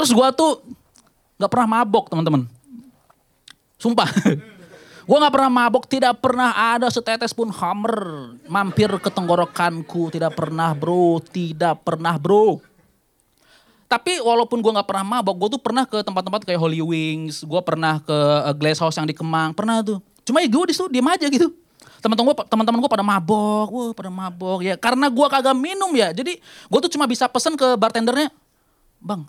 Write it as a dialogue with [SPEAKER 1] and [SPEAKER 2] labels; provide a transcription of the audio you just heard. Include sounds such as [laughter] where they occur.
[SPEAKER 1] Terus gue tuh nggak pernah mabok teman-teman. Sumpah. [laughs] gue nggak pernah mabok, tidak pernah ada setetes pun hammer mampir ke tenggorokanku, tidak pernah bro, tidak pernah bro. Tapi walaupun gue nggak pernah mabok, gue tuh pernah ke tempat-tempat kayak Holy Wings, gue pernah ke uh, Glass House yang di Kemang, pernah tuh. Cuma ya gue di situ diem aja gitu. Teman-teman gue, teman-teman gue pada mabok, wah pada mabok ya. Karena gue kagak minum ya, jadi gue tuh cuma bisa pesen ke bartendernya, bang